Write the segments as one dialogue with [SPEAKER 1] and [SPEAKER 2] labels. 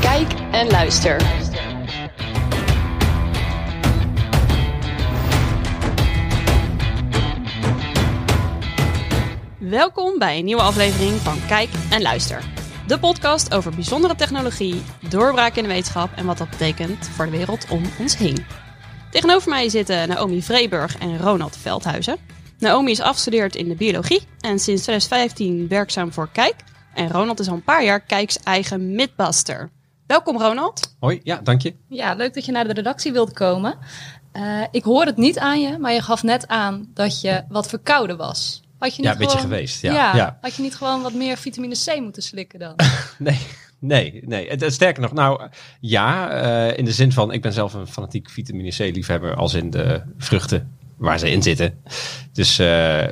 [SPEAKER 1] Kijk en luister. Welkom bij een nieuwe aflevering van Kijk en Luister. De podcast over bijzondere technologie, doorbraak in de wetenschap en wat dat betekent voor de wereld om ons heen. Tegenover mij zitten Naomi Vreeburg en Ronald Veldhuizen. Naomi is afgestudeerd in de biologie en sinds 2015 werkzaam voor Kijk. En Ronald is al een paar jaar Kijks eigen midbuster. Welkom Ronald.
[SPEAKER 2] Hoi, ja, dank je.
[SPEAKER 3] Ja, leuk dat je naar de redactie wilde komen. Uh, ik hoor het niet aan je, maar je gaf net aan dat je wat verkouden was.
[SPEAKER 2] Had je niet ja, een beetje geweest. Ja, ja,
[SPEAKER 3] ja, Had je niet gewoon wat meer vitamine C moeten slikken dan?
[SPEAKER 2] nee, nee, nee. Het, sterker nog, nou ja, uh, in de zin van, ik ben zelf een fanatiek vitamine C liefhebber als in de vruchten waar ze in zitten. Dus uh,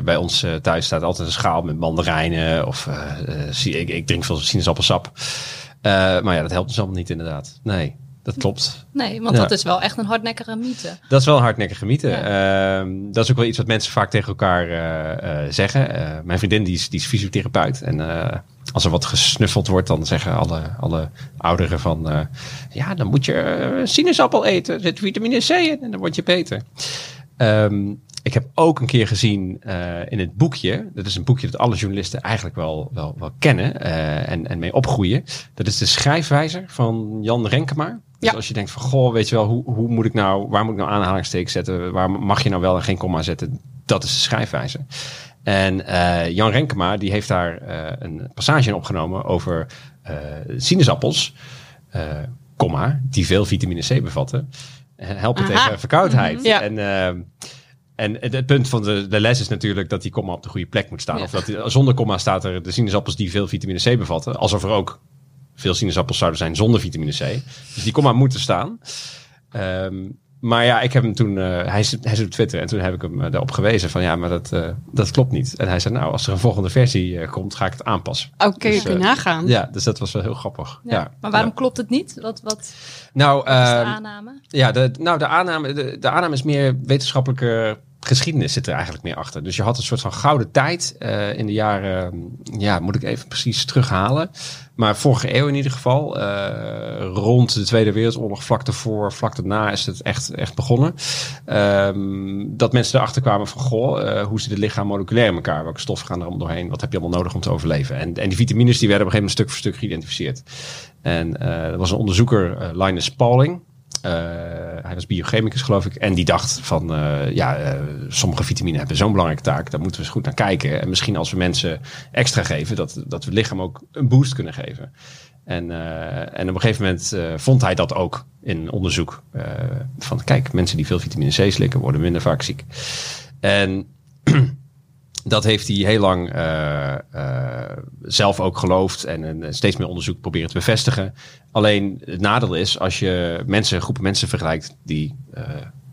[SPEAKER 2] bij ons uh, thuis staat altijd een schaal met mandarijnen of ik, ik drink veel sinaasappelsap. maar ja, dat helpt dus allemaal niet inderdaad. Nee. Dat klopt.
[SPEAKER 3] Nee, want dat is wel echt een hardnekkige mythe.
[SPEAKER 2] Dat is wel een hardnekkige mythe. Ja. Uh, dat is ook wel iets wat mensen vaak tegen elkaar uh, uh, zeggen. mijn vriendin die is, die is fysiotherapeut. En als er wat gesnuffeld wordt, dan zeggen alle, alle ouderen van... ja, dan moet je sinaasappel eten. Er zit vitamine C in en dan word je beter. Um, ik heb ook een keer gezien uh, in het boekje. Dat is een boekje dat alle journalisten eigenlijk wel, wel, wel kennen uh, en, en mee opgroeien. Dat is de schrijfwijzer van Jan Renkema. Dus als je denkt van, goh, weet je wel, hoe, hoe moet ik nou, waar moet ik nou aanhalingstekens zetten? Waar mag je nou wel en geen komma zetten? Dat is de schrijfwijzer. En uh, Jan Renkema, die heeft daar een passage in opgenomen over sinaasappels, komma, die veel vitamine C bevatten. Helpen Aha. tegen verkoudheid. Mm -hmm. ja. En en het, punt van de, de, les is natuurlijk dat die komma op de goede plek moet staan. Of dat die, zonder komma staat er de sinaasappels die veel vitamine C bevatten. Alsof er ook veel sinaasappels zouden zijn zonder vitamine C. Dus die komma moet er staan. Um, maar ja, ik heb hem toen, uh, hij, is, hij is op Twitter en toen heb ik hem uh, daarop gewezen van ja, maar dat, uh, dat klopt niet. En hij zei nou, als er een volgende versie komt, ga ik het aanpassen.
[SPEAKER 1] Oké, okay, dus, kun je nagaan.
[SPEAKER 2] Ja, dus dat was wel heel grappig. Ja.
[SPEAKER 3] maar waarom klopt het niet? Wat, wat,
[SPEAKER 2] nou,
[SPEAKER 3] wat is de ehm, aanname?
[SPEAKER 2] Ja, de, nou, de aanname, de, de aanname is meer wetenschappelijke geschiedenis zit er eigenlijk meer achter. Dus je had een soort van gouden tijd uh, in de jaren, ja, moet ik even precies terughalen. Maar vorige eeuw in ieder geval, uh, rond de Tweede Wereldoorlog, vlak daarvoor, vlak daarna is het echt, echt begonnen. Um, dat mensen erachter kwamen van, goh, uh, hoe zit het lichaam moleculair in elkaar? Welke stoffen gaan er allemaal doorheen? Wat heb je allemaal nodig om te overleven? En, en die vitamines die werden op een gegeven moment stuk voor stuk geïdentificeerd. En er was een onderzoeker, Linus Pauling. Uh, hij was biochemicus, geloof ik. En die dacht van, uh, ja, uh, sommige vitamine hebben zo'n belangrijke taak. Daar moeten we eens goed naar kijken. En misschien als we mensen extra geven, dat, dat we het lichaam ook een boost kunnen geven. En, en op een gegeven moment vond hij dat ook in onderzoek. van, kijk, mensen die veel vitamine C slikken, worden minder vaak ziek. En dat heeft hij heel lang uh, uh, zelf ook geloofd en, steeds meer onderzoek proberen te bevestigen. Alleen het nadeel is als je mensen, groepen mensen vergelijkt die uh,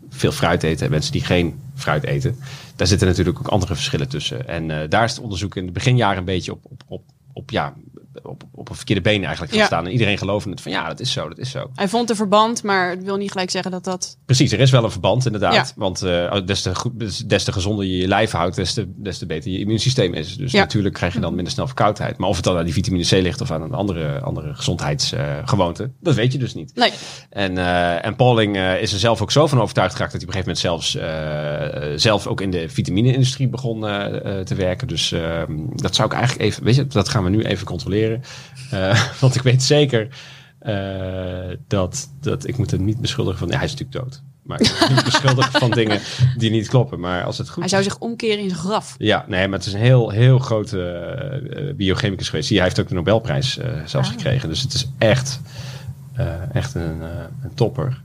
[SPEAKER 2] veel fruit eten en mensen die geen fruit eten. Daar zitten natuurlijk ook andere verschillen tussen. En daar is het onderzoek in de beginjaren een beetje op, op, op, op ja, op, op een verkeerde benen eigenlijk gaan staan. En iedereen geloofde het van ja, dat is zo, dat is zo.
[SPEAKER 1] Hij vond een verband, maar het wil niet gelijk zeggen dat dat...
[SPEAKER 2] Precies, er is wel een verband inderdaad. Want uh, des, te goed, des te gezonder je je lijf houdt, des te, des te beter je immuunsysteem is. Dus natuurlijk krijg je dan minder snel verkoudheid. Maar of het dan aan die vitamine C ligt of aan een andere, andere gezondheidsgewoonte, uh, dat weet je dus niet.
[SPEAKER 1] Nee.
[SPEAKER 2] En, uh, en Pauling is er zelf ook zo van overtuigd geraakt dat hij op een gegeven moment zelfs zelf ook in de vitamine-industrie begon te werken. Dus ehm, dat zou ik eigenlijk even, weet je, dat gaan we nu even controleren. Uh, want ik weet zeker uh, dat, dat ik moet hem niet beschuldigen van. Ja, hij is natuurlijk dood. Maar ik moet niet beschuldigen van dingen die niet kloppen. Maar als het goed
[SPEAKER 1] Hij zou zich omkeren in zijn graf.
[SPEAKER 2] Ja, nee, maar het is een heel, heel grote uh, biochemicus geweest. Hij heeft ook de Nobelprijs zelfs ah. gekregen. Dus het is echt, echt een, een topper.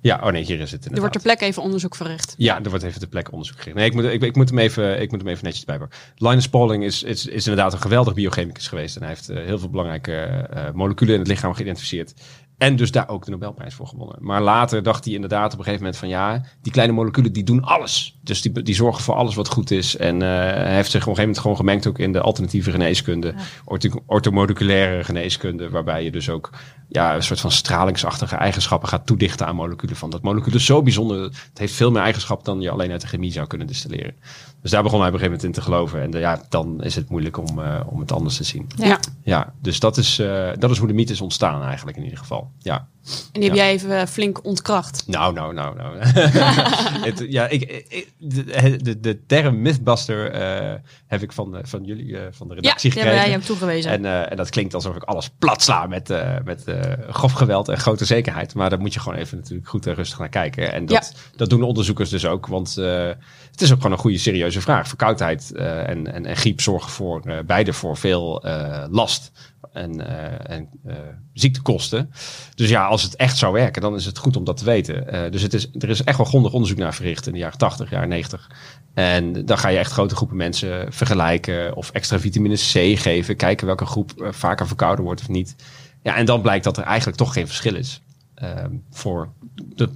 [SPEAKER 2] Ja, oh nee, hier is het
[SPEAKER 1] Er wordt ter plekke even onderzoek verricht.
[SPEAKER 2] Ja, er wordt even ter plekke onderzoek verricht. Nee, ik moet, ik, ik, moet, hem, even, ik moet hem even netjes bijpakken. Linus Pauling is, is, is inderdaad een geweldig biochemicus geweest. En hij heeft uh, heel veel belangrijke uh, moleculen in het lichaam geïdentificeerd. En dus daar ook de Nobelprijs voor gewonnen. Maar later dacht hij inderdaad op een gegeven moment van ja, die kleine moleculen die doen alles. Dus die, die zorgen voor alles wat goed is. En uh, hij heeft zich op een gegeven moment gewoon gemengd ook in de alternatieve geneeskunde. Ja. orthomoleculaire geneeskunde. Waarbij je dus ook ja, een soort van stralingsachtige eigenschappen gaat toedichten aan moleculen. Van dat molecuul is zo bijzonder. Het heeft veel meer eigenschappen dan je alleen uit de chemie zou kunnen distilleren. Dus daar begon hij op een gegeven moment in te geloven. En eh, ja, dan is het moeilijk om, uh, om het anders te zien.
[SPEAKER 1] Ja.
[SPEAKER 2] Ja, dus dat is, uh, dat is hoe de mythe is ontstaan eigenlijk in ieder geval. Ja.
[SPEAKER 1] En die heb
[SPEAKER 2] Ja.
[SPEAKER 1] jij even flink ontkracht.
[SPEAKER 2] Nou, nou, nou, nou. het, ja, ik, ik- de, de, de term Mythbuster eh, heb ik van, eh, van jullie, eh, van de
[SPEAKER 1] Ja,
[SPEAKER 2] redactie
[SPEAKER 1] hebben
[SPEAKER 2] gekregen.
[SPEAKER 1] jij hem toegewezen.
[SPEAKER 2] En, eh, en dat klinkt alsof ik alles plat sla met, eh, met eh, grof geweld en grote zekerheid. Maar daar moet je gewoon even natuurlijk goed en rustig naar kijken. En dat, dat doen de onderzoekers dus ook. Want eh, het is ook gewoon een goede, serieuze vraag. Verkoudheid eh, en, en, en griep zorgen voor eh, beide voor veel eh, last en, eh, en eh, ziektekosten. Dus ja, als het echt zou werken, dan is het goed om dat te weten. Eh, dus het is, er is echt wel grondig onderzoek naar verricht in de jaren 80, jaren 90. En dan ga je echt grote groepen mensen vergelijken of extra vitamine C geven. Kijken welke groep eh, vaker verkouden wordt of niet. Ja, en dan blijkt dat er eigenlijk toch geen verschil is. ehm, voor de,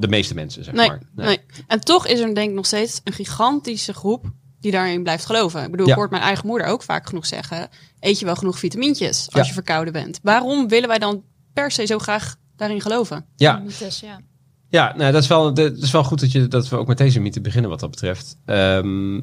[SPEAKER 2] de, meeste mensen, zeg
[SPEAKER 1] nee,
[SPEAKER 2] maar.
[SPEAKER 1] nee. En toch is er denk ik nog steeds een gigantische groep die daarin blijft geloven. Ik bedoel,
[SPEAKER 2] Ja.
[SPEAKER 1] ik hoor mijn eigen moeder ook vaak genoeg zeggen... eet je wel genoeg vitamintjes als
[SPEAKER 2] Ja.
[SPEAKER 1] je verkouden bent? Waarom willen wij dan per se zo graag daarin geloven?
[SPEAKER 2] Ja,
[SPEAKER 3] Mythes, ja.
[SPEAKER 2] Ja, nou, dat, is wel, dat is wel goed dat, je, dat we ook met deze mythe beginnen wat dat betreft. Ehm,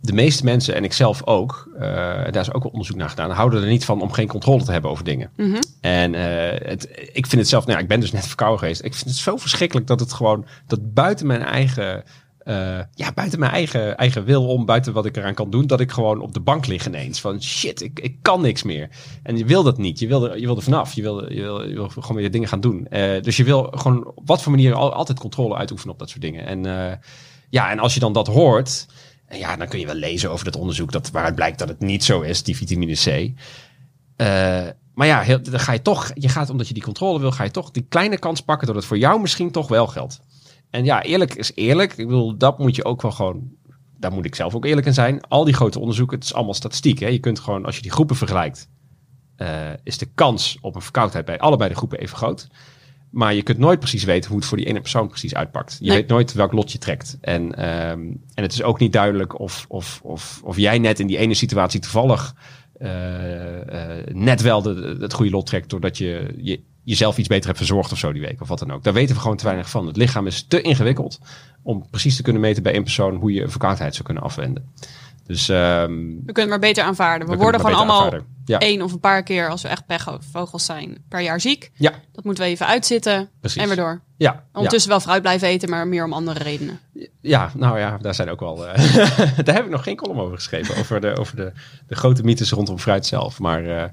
[SPEAKER 2] de meeste mensen, en ik zelf ook, eh, daar is ook wel onderzoek naar gedaan, houden er niet van om geen controle te hebben over dingen.
[SPEAKER 1] Mhm.
[SPEAKER 2] En eh, het, ik vind het zelf, nou ja, ik ben dus net verkouden geweest. Ik vind het zo verschrikkelijk dat het gewoon, dat buiten mijn eigen, eh, ja, buiten mijn eigen, eigen wil om, buiten wat ik eraan kan doen, dat ik gewoon op de bank lig ineens. Van shit, ik, ik kan niks meer. En je wil dat niet. Je wil er, je wil vanaf. Je wil, je, wil, gewoon weer dingen gaan doen. Eh, dus je wil gewoon op wat voor manier al, altijd controle uitoefenen op dat soort dingen. En eh, ja, en als je dan dat hoort, en ja, dan kun je wel lezen over dat onderzoek dat, waaruit blijkt dat het niet zo is, die vitamine C. Maar ja, dan ga je toch, je gaat omdat je die controle wil, ga je toch die kleine kans pakken dat het voor jou misschien toch wel geldt. En ja, eerlijk is eerlijk. Ik bedoel, dat moet je ook wel gewoon, daar moet ik zelf ook eerlijk in zijn. Al die grote onderzoeken, het is allemaal statistiek. Hè? Je kunt gewoon, als je die groepen vergelijkt, eh, is de kans op een verkoudheid bij allebei de groepen even groot. Maar je kunt nooit precies weten hoe het voor die ene persoon precies uitpakt. Je
[SPEAKER 1] Nee.
[SPEAKER 2] weet nooit welk lot je trekt. En, ehm, en het is ook niet duidelijk of, of, of, of jij net in die ene situatie toevallig eh, eh, net wel de, het goede lot trekt. Doordat je, je jezelf iets beter hebt verzorgd of zo die week. Of wat dan ook. Daar weten we gewoon te weinig van. Het lichaam is te ingewikkeld om precies te kunnen meten bij één persoon hoe je een verkoudheid zou kunnen afwenden. Dus ehm,
[SPEAKER 1] We kunnen het maar beter aanvaarden. We,
[SPEAKER 2] we
[SPEAKER 1] worden gewoon allemaal.
[SPEAKER 2] Ja.
[SPEAKER 1] één of een paar keer, als we echt pechvogels zijn, per jaar ziek.
[SPEAKER 2] Ja,
[SPEAKER 1] Dat moeten we even uitzitten
[SPEAKER 2] Precies.
[SPEAKER 1] en weer door.
[SPEAKER 2] ja, ja.
[SPEAKER 1] Ondertussen wel fruit blijven eten, maar meer om andere redenen.
[SPEAKER 2] Ja, nou ja, daar zijn ook wel. eh, daar heb ik nog geen column over geschreven. Over de, over de, de grote mythes rondom fruit zelf. Maar eh,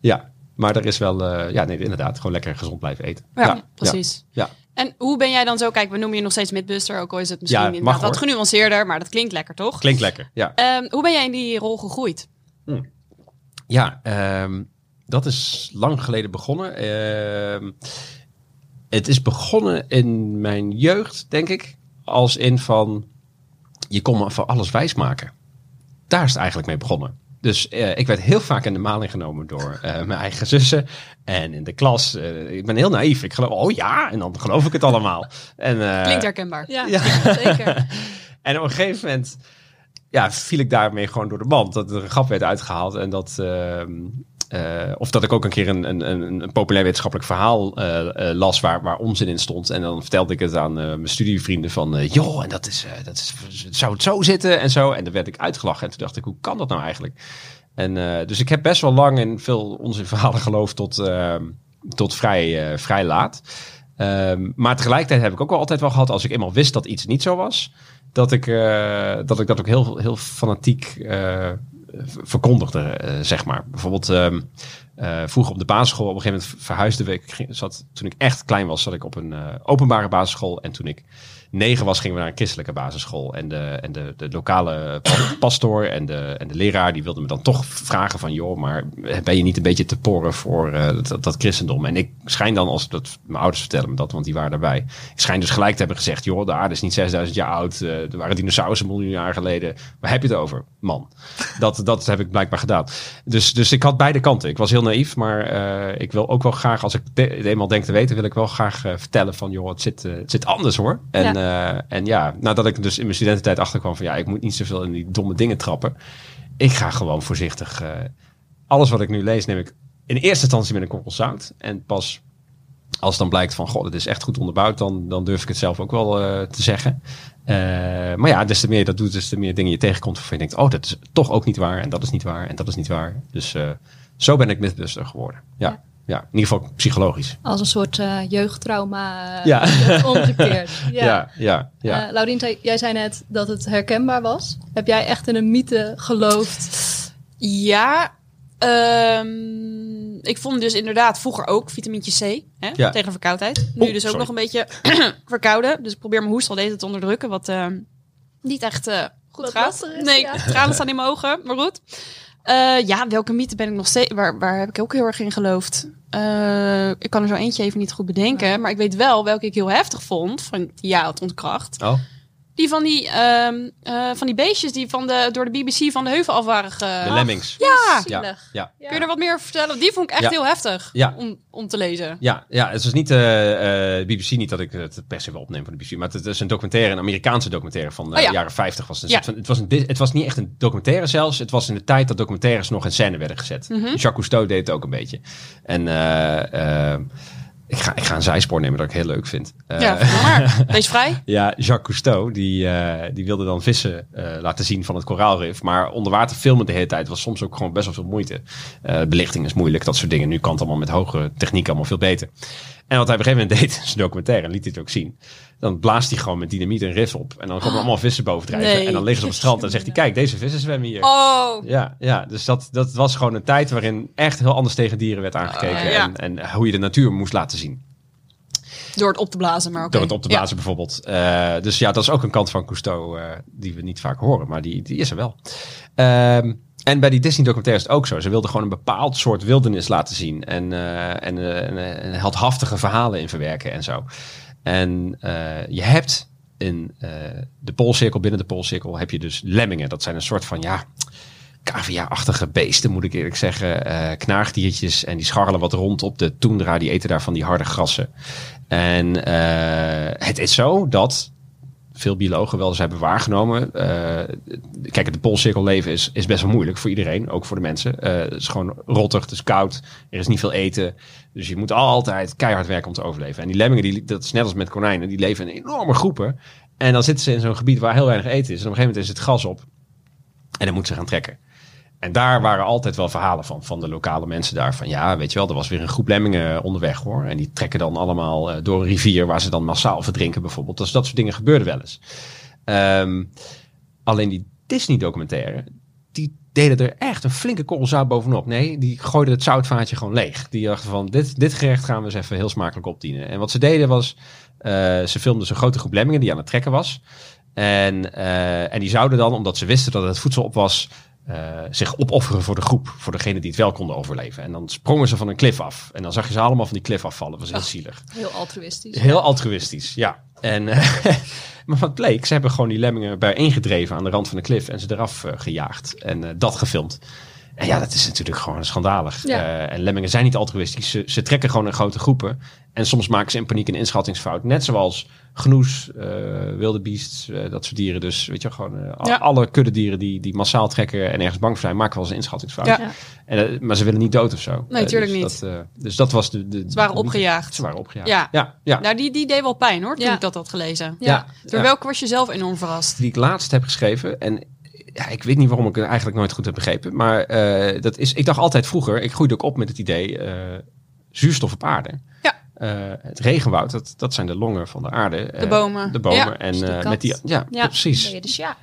[SPEAKER 2] ja, maar er is wel. eh, ja, nee, inderdaad. Gewoon lekker gezond blijven eten.
[SPEAKER 1] Ja, precies.
[SPEAKER 2] Ja.
[SPEAKER 1] En hoe ben jij dan zo? Kijk, we noemen je nog steeds Midbuster, ook al is het misschien
[SPEAKER 2] Ja, mag,
[SPEAKER 1] wat genuanceerder, maar dat klinkt lekker, toch?
[SPEAKER 2] Klinkt lekker. Ja,
[SPEAKER 1] Ehm, hoe ben jij in die rol gegroeid?
[SPEAKER 2] ja ehm, dat is lang geleden begonnen. Ehm, het is begonnen in mijn jeugd, denk ik. Als in van. Je kon me van alles wijsmaken. Daar is het eigenlijk mee begonnen. Dus eh, ik werd heel vaak in de maling genomen door eh, mijn eigen zussen. En in de klas, eh, ik ben heel naïef. Ik geloof, oh ja, en dan geloof ik het allemaal. En, eh,
[SPEAKER 1] Klinkt herkenbaar.
[SPEAKER 3] Ja,
[SPEAKER 2] Ja.
[SPEAKER 3] zeker.
[SPEAKER 2] en op een gegeven moment ja, viel ik daarmee gewoon door de band. Dat er een grap werd uitgehaald en dat. Eh, of dat ik ook een keer een, een, een, een populair wetenschappelijk verhaal eh, eh, las waar, waar onzin in stond. En dan vertelde ik het aan mijn studievrienden van... joh, en dat is, dat is, zou het zo zitten en zo. En dan werd ik uitgelachen. En toen dacht ik, hoe kan dat nou eigenlijk? En, dus ik heb best wel lang in veel onzin verhalen geloofd tot, ehm, tot vrij, vrij laat. Ehm, maar tegelijkertijd heb ik ook wel altijd wel gehad... als ik eenmaal wist dat iets niet zo was... dat ik, dat, ik dat ook heel, heel fanatiek verkondigde, eh, zeg maar. Bijvoorbeeld ehm, eh, vroeger op de basisschool... op een gegeven moment verhuisde ik... Zat, toen ik echt klein was, zat ik op een eh, openbare basisschool. En toen ik negen was, gingen we naar een christelijke basisschool. En de, en de, de lokale pa- pastoor en de, en de leraar... die wilden me dan toch vragen van... joh, maar ben je niet een beetje te porren voor eh, dat, dat christendom? En ik schijn dan, als dat, mijn ouders vertellen me dat, want die waren daarbij. Ik schijn dus gelijk te hebben gezegd... joh, de aarde is niet 6000 jaar oud. eh, er waren dinosaurussen miljoen jaar geleden. Waar heb je het over, man? Dat, dat heb ik blijkbaar gedaan. Dus, dus ik had beide kanten. Ik was heel naïef, maar eh, ik wil ook wel graag... als ik de- het eenmaal denk te weten... wil ik wel graag vertellen van... joh, het zit, het zit anders hoor. En ja. En ja, nadat ik dus in mijn studententijd achterkwam van... ja, ik moet niet zoveel in die domme dingen trappen. Ik ga gewoon voorzichtig... eh, alles wat ik nu lees neem ik in eerste instantie met een korrel zout. En pas als dan blijkt van, god, het is echt goed onderbouwd, dan, dan durf ik het zelf ook wel eh, te zeggen. Eh, maar ja, des te meer je dat doet, des te meer dingen je tegenkomt waarvan je denkt, oh, dat is toch ook niet waar. En dat is niet waar. En dat is niet waar. Dus eh, zo ben ik Mythbuster geworden. Ja.
[SPEAKER 3] Ja.
[SPEAKER 2] in ieder geval psychologisch.
[SPEAKER 3] Als een soort eh, jeugdtrauma uh,
[SPEAKER 2] Ja.
[SPEAKER 3] omgekeerd. Ja.
[SPEAKER 2] Ja, ja, ja.
[SPEAKER 3] Eh, Laurien, jij zei net dat het herkenbaar was. Heb jij echt in een mythe geloofd?
[SPEAKER 1] Ja, ehm, ik vond dus inderdaad vroeger ook vitamintje C hè,
[SPEAKER 2] Ja.
[SPEAKER 1] tegen verkoudheid. Nu
[SPEAKER 2] Oh,
[SPEAKER 1] dus ook
[SPEAKER 2] sorry.
[SPEAKER 1] nog een beetje verkouden. Dus ik probeer mijn hoest al deze te onderdrukken, wat ehm, niet echt eh, goed
[SPEAKER 3] Wat
[SPEAKER 1] gaat. nee,
[SPEAKER 3] ja.
[SPEAKER 1] tranen staan in mijn ogen, maar goed. Eh, ja, welke mythe ben ik nog steeds... Waar, waar heb ik ook heel erg in geloofd? Eh, ik kan er zo eentje even niet goed bedenken. Maar ik weet wel welke ik heel heftig vond. Van ja, het ontkracht.
[SPEAKER 2] Oh,
[SPEAKER 1] Die van die, ehm, eh, van die beestjes die van de, door de BBC van de heuvel af waren ge...
[SPEAKER 2] de lemmings.
[SPEAKER 1] Ja.
[SPEAKER 2] Ja.
[SPEAKER 3] Ja.
[SPEAKER 1] Kun je er wat meer over vertellen? Die vond ik echt
[SPEAKER 2] Ja.
[SPEAKER 1] heel heftig
[SPEAKER 2] Ja.
[SPEAKER 1] om, om te lezen.
[SPEAKER 2] Ja, ja, het was niet de BBC, niet dat ik het per se wil opnemen van de BBC, maar het is een documentaire, een Amerikaanse documentaire van de
[SPEAKER 1] Oh ja.
[SPEAKER 2] jaren 50 was het. Een van- het, was een, het was niet echt een documentaire zelfs, het was in de tijd dat documentaires nog in scène werden gezet.
[SPEAKER 1] Mhm.
[SPEAKER 2] Jacques Cousteau deed het ook een beetje. En eh, eh, ik, ga, ik ga een zijspoor nemen dat ik heel leuk vind. Eh,
[SPEAKER 1] ja, vertel maar. Wees vrij.
[SPEAKER 2] ja, Jacques Cousteau, die, eh, die wilde dan vissen eh, laten zien van het koraalrif. Maar onder water filmen de hele tijd was soms ook gewoon best wel veel moeite. Eh, belichting is moeilijk, dat soort dingen. Nu kan het allemaal met hoge techniek allemaal veel beter. En wat hij op een gegeven moment deed, zijn documentaire, en liet het ook zien. Dan blaast hij gewoon met dynamiet een rif op. En dan komen allemaal vissen bovendrijven.
[SPEAKER 1] Nee.
[SPEAKER 2] En dan liggen ze op het strand en zegt hij, kijk, deze vissen zwemmen hier.
[SPEAKER 1] Oh,
[SPEAKER 2] Ja, ja, dus dat, dat was gewoon een tijd waarin echt heel anders tegen dieren werd aangekeken.
[SPEAKER 1] Ah, ja.
[SPEAKER 2] en, en hoe je de natuur moest laten zien.
[SPEAKER 1] door het op te blazen, maar oké.
[SPEAKER 2] Door het op te blazen bijvoorbeeld. Eh, dus ja, dat is ook een kant van Cousteau eh, die we niet vaak horen, maar die, die is er wel. Ehm, en bij die Disney documentaire is het ook zo. Ze wilden gewoon een bepaald soort wildernis laten zien. En, eh, en, eh, en, eh, en heldhaftige verhalen in verwerken en zo. En eh, je hebt in de Poolcirkel, binnen de Poolcirkel, heb je dus lemmingen. Dat zijn een soort van, ja, cavia-achtige beesten, moet ik eerlijk zeggen. Eh knaagdiertjes en die scharrelen wat rond op de toendra. Die eten daar van die harde grassen. En het is zo dat veel biologen wel eens hebben waargenomen. eh, kijk, het poolcirkel leven is, is best wel moeilijk voor iedereen, ook voor de mensen. Eh, het is gewoon rottig, het is koud, er is niet veel eten. Dus je moet altijd keihard werken om te overleven. En die lemmingen, die, dat is net als met konijnen, die leven in enorme groepen. En dan zitten ze in zo'n gebied waar heel weinig eten is. En op een gegeven moment is het gras op. En dan moeten ze gaan trekken. En daar waren altijd wel verhalen van, van de lokale mensen daar. Van ja, weet je wel, er was weer een groep lemmingen onderweg hoor. En die trekken dan allemaal eh, door een rivier waar ze dan massaal verdrinken bijvoorbeeld. Dus dat soort dingen gebeurden wel eens. Ehm, alleen die Disney documentaire, die deden er echt een flinke korrel zout bovenop. Nee, die gooiden het zoutvaatje gewoon leeg. Die dachten van, dit, dit gerecht gaan we eens even heel smakelijk opdienen. En wat ze deden was, eh, ze filmden zo'n grote groep lemmingen die aan het trekken was. En, eh, en die zouden dan, omdat ze wisten dat het voedsel op was, eh, zich opofferen voor de groep. Voor degene die het wel konden overleven. En dan sprongen ze van een klif af. En dan zag je ze allemaal van die klif afvallen. Dat was heel zielig.
[SPEAKER 3] Heel altruïstisch.
[SPEAKER 2] Heel altruïstisch, ja. En, eh, maar wat bleek, ze hebben gewoon die lemmingen bijeengedreven aan de rand van de klif en ze eraf eh, gejaagd. En dat gefilmd. En ja, dat is natuurlijk gewoon schandalig.
[SPEAKER 3] Ja.
[SPEAKER 2] Eh, en lemmingen zijn niet altruïstisch. Ze, ze trekken gewoon in grote groepen. En soms maken ze in paniek een inschattingsfout. Net zoals genoes, eh wilde beests, eh, dat soort dieren. Dus weet je, gewoon al-
[SPEAKER 1] Ja.
[SPEAKER 2] alle kuddedieren die, die massaal trekken en ergens bang voor zijn, maken wel eens een inschattingsfout.
[SPEAKER 1] Ja.
[SPEAKER 2] En, maar ze willen niet dood of zo.
[SPEAKER 1] Nee,
[SPEAKER 2] Eh,
[SPEAKER 1] tuurlijk
[SPEAKER 2] dus
[SPEAKER 1] niet.
[SPEAKER 2] Dat, eh, dus dat was de... de
[SPEAKER 1] Ze waren
[SPEAKER 2] de-
[SPEAKER 1] opgejaagd.
[SPEAKER 2] Ze waren opgejaagd.
[SPEAKER 1] Ja.
[SPEAKER 2] ja, ja.
[SPEAKER 1] Nou, die, die deed wel pijn hoor, toen
[SPEAKER 3] Ja.
[SPEAKER 1] ik dat had gelezen.
[SPEAKER 3] Ja.
[SPEAKER 1] Door
[SPEAKER 2] Ja.
[SPEAKER 1] welke was je zelf enorm verrast?
[SPEAKER 2] die ik laatst heb geschreven. En ja, ik weet niet waarom ik het eigenlijk nooit goed heb begrepen. Maar eh, dat is, ik dacht altijd vroeger, ik groeide ook op met het idee eh, zuurstof op aarde.
[SPEAKER 1] Ja.
[SPEAKER 2] Eh, het regenwoud, dat, dat zijn de longen van de aarde.
[SPEAKER 1] De bomen.
[SPEAKER 2] De bomen.
[SPEAKER 1] Ja.
[SPEAKER 2] En
[SPEAKER 3] Dus
[SPEAKER 2] met die, ja,
[SPEAKER 3] Ja,
[SPEAKER 2] precies.
[SPEAKER 3] Je de Sjaak.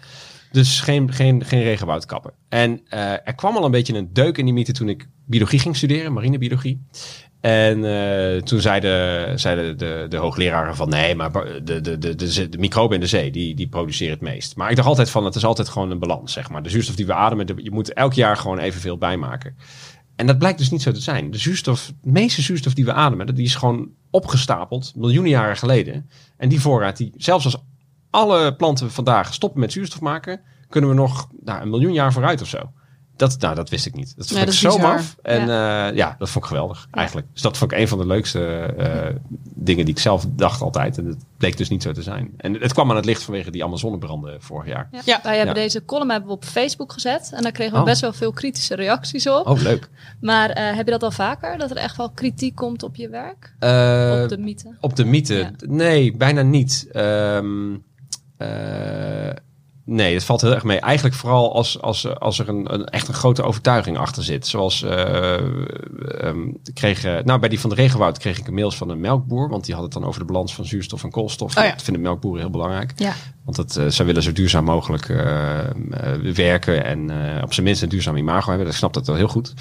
[SPEAKER 2] Dus geen, geen, geen regenwoudkappen. En eh, er kwam al een beetje een deuk in die mythe toen ik biologie ging studeren, marinebiologie. En eh, toen zeiden, zeiden de, de hoogleraren van nee, maar de, de, de, de, microben in de zee, die, die produceren het meest. Maar ik dacht altijd van, het is altijd gewoon een balans, zeg maar. De zuurstof die we ademen, de- je moet elk jaar gewoon evenveel bijmaken. En dat blijkt dus niet zo te zijn. De zuurstof, de meeste zuurstof die we ademen, die is gewoon opgestapeld miljoenen jaren geleden. En die voorraad, die, zelfs als alle planten vandaag stoppen met zuurstof maken, kunnen we nog nou, een miljoen jaar vooruit of zo. Dat, nou, dat wist ik niet. Dat vond
[SPEAKER 1] Ja,
[SPEAKER 2] ik
[SPEAKER 1] dat
[SPEAKER 2] zo
[SPEAKER 1] bizar.
[SPEAKER 2] maf. En ja. ja, dat vond ik geweldig eigenlijk. Dus dat vond ik een van de leukste eh, dingen die ik zelf dacht altijd. En dat bleek dus niet zo te zijn. En het kwam aan het licht vanwege die Amazonebranden vorig jaar.
[SPEAKER 3] Ja.
[SPEAKER 1] Ja.
[SPEAKER 3] Wij hebben
[SPEAKER 2] Ja.
[SPEAKER 3] deze column hebben we op Facebook gezet. En daar kregen we
[SPEAKER 2] Oh.
[SPEAKER 3] best wel veel kritische reacties op.
[SPEAKER 2] Oh, leuk.
[SPEAKER 3] Maar eh, heb je dat al vaker? Dat er echt wel kritiek komt op je werk?
[SPEAKER 2] Eh,
[SPEAKER 3] op de mythe?
[SPEAKER 2] Op de mythe?
[SPEAKER 3] Ja.
[SPEAKER 2] Nee, bijna niet. Ehm, eh, nee, het valt heel erg mee. Eigenlijk vooral als, als, als er een, een, echt een grote overtuiging achter zit. Zoals, ehm, ik kreeg, eh, nou bij die van de regenwoud kreeg ik een mails van een melkboer. Want die had het dan over de balans van zuurstof en koolstof.
[SPEAKER 1] Oh ja.
[SPEAKER 2] Dat vinden melkboeren heel belangrijk.
[SPEAKER 3] Ja.
[SPEAKER 2] Want het, eh, zij willen zo duurzaam mogelijk werken en op zijn minst een duurzaam imago hebben. Dat snap dat wel heel goed.